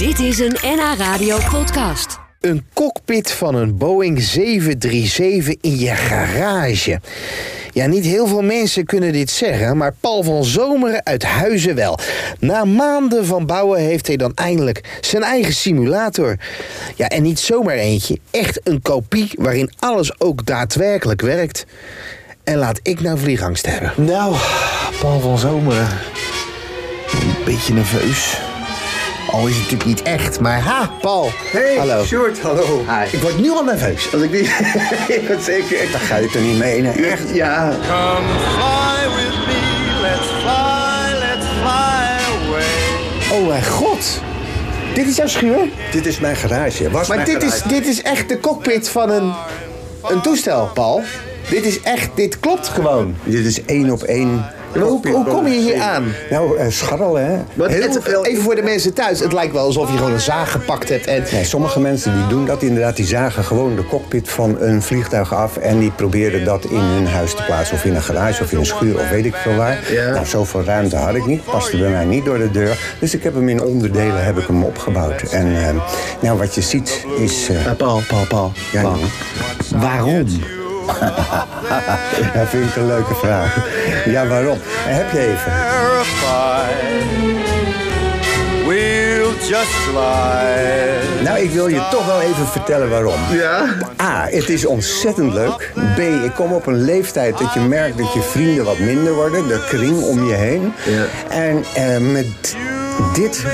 Dit is een NH Radio podcast. Een cockpit van een Boeing 737 in je garage. Ja, niet heel veel mensen kunnen dit zeggen, maar Paul van Zomeren uit Huizen wel. Na maanden van bouwen heeft hij dan eindelijk zijn eigen simulator. Ja, en niet zomaar eentje, echt een kopie waarin alles ook daadwerkelijk werkt. En laat ik nou vliegangst hebben. Nou, Paul van Zomeren. Een beetje nerveus. Al is het natuurlijk niet echt, maar ha, Paul. Hey, Hallo. Sjoerd, hallo. Hi. Ik word nu al nerveus. Als ik niet... Zeker. Daar ga je toch niet mee, nee? Echt? Ja. Come fly with me, let's fly, let's fly away. Oh mijn god. Dit is jouw schuur? Dit is mijn garage. Was Maar mijn dit is, dit is echt de cockpit van een, een toestel, Paul. Dit is echt, dit klopt gewoon. Dit is één op één. Hoe, hoe kom je hier aan? Nou, eh, scharrelen, hè? Heel het- veel... Even voor de mensen thuis. Het lijkt wel alsof je gewoon een zaag gepakt hebt en... Nee, sommige mensen die doen dat inderdaad. Die zagen gewoon de cockpit van een vliegtuig af... en die probeerden dat in hun huis te plaatsen. Of in een garage of in een schuur of weet ik veel waar. Ja. Nou, zoveel ruimte had ik niet. Paste bij mij niet door de deur. Dus ik heb hem in onderdelen heb ik hem opgebouwd. En eh, nou, wat je ziet is... eh, Paul, Paul, Paul. Ja. Waarom? Dat vind ik een leuke vraag. Ja, waarom? Heb je even? Terrified, we'll just glide. Nou, ik wil je toch wel even vertellen waarom. Ja? A, het is ontzettend leuk. B, ik kom op een leeftijd dat je merkt dat je vrienden wat minder worden. De kring om je heen. Ja. En eh, met dit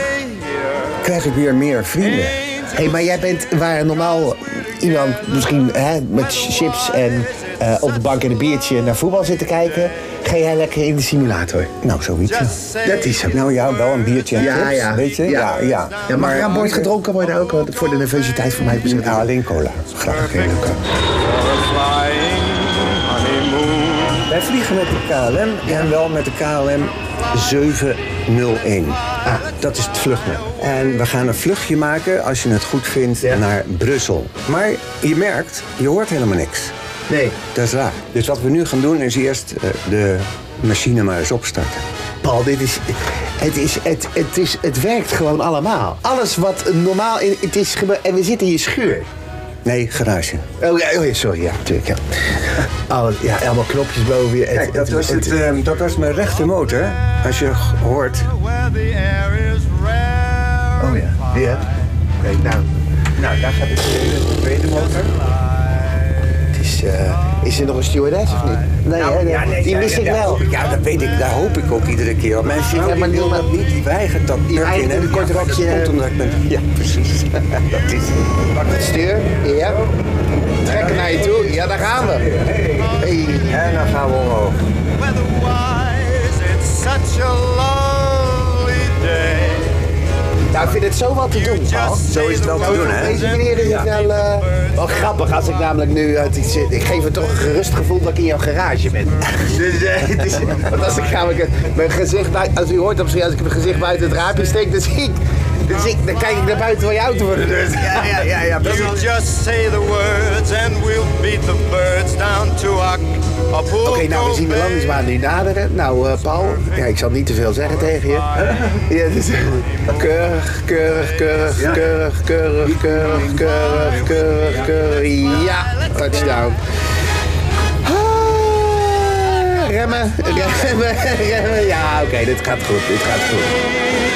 krijg ik weer meer vrienden. Hé, hey, maar jij bent waar normaal iemand misschien hè, met chips en eh, op de bank en een biertje naar voetbal zit te kijken, ga jij lekker in de simulator. Nou, zoiets. Dat is hem. Nou ja, wel een biertje en chips, weet je? Ja, ja. Ja, mag er aan boord gedronken worden ook want voor de nervositeit van mij? Ja, alleen cola. Graag. Wij vliegen met de KLM en wel met de KLM 701. Ah, dat is het vluchtnummer. En we gaan een vluchtje maken, als je het goed vindt, naar Brussel. Maar je merkt, je hoort helemaal niks. Nee. Dat is raar. Dus wat we nu gaan doen is eerst eh, de machine maar eens opstarten. Paul, dit is. Het, is, het, het, is, het werkt gewoon allemaal. Alles wat normaal. Het is en we zitten in je schuur. Nee, garage. Oh ja, oh ja, sorry, ja, natuurlijk. Ja. Alles, ja, allemaal knopjes boven je. Het- Kijk, dat was, het- het, eh, dat was mijn rechtermotor. Als je hoort. Oh ja. Ja. Oké, nou. Nou, daar gaat de tweede, de tweede motor. Het is, eh, is er nog een stewardess of niet? Nee, hè, nee, die mis ik wel. Ja, dat weet ik. Daar hoop ik ook iedere keer op. Mensen Ja, zeggen, maar die wil dat niet. Die weigert dat. Die weigert in een kort rokje. Dat komt omdat ik ben... Ja, precies. dat is Pak het stuur. Ja. Trekken naar je toe. Ja, daar gaan we. Hey. En dan gaan we omhoog. Weather-wise, it's such a lovely day. Nou, ik vind het zo wat te doen, Paul. Zo is het wel te doen, hè? Op deze manier is het wel, eh, wel grappig als ik namelijk nu... uit iets zit. ik geef het toch een gerust gevoel dat ik in jouw garage ben. dus, eh, het is, want als ik namelijk mijn gezicht... bui- Als u hoort op zich, als ik mijn gezicht buiten het raampje steek, dan zie ik... Dan, zie ik, dan kijk ik naar buiten waar je auto voor de deur staat. Ja, ja, ja, ja. You just say the words Oké, okay, nou we zien de landingsbaan nu naderen. Nou, eh, Paul, ja, ik zal niet te veel zeggen tegen je. Dus, ja, keurig, keurig, keurig, keurig, keurig, keurig, keurig, keurig, keurig. Ja, touchdown. Ah, remmen, remmen, remmen. Ja, oké, dit gaat goed, dit gaat goed.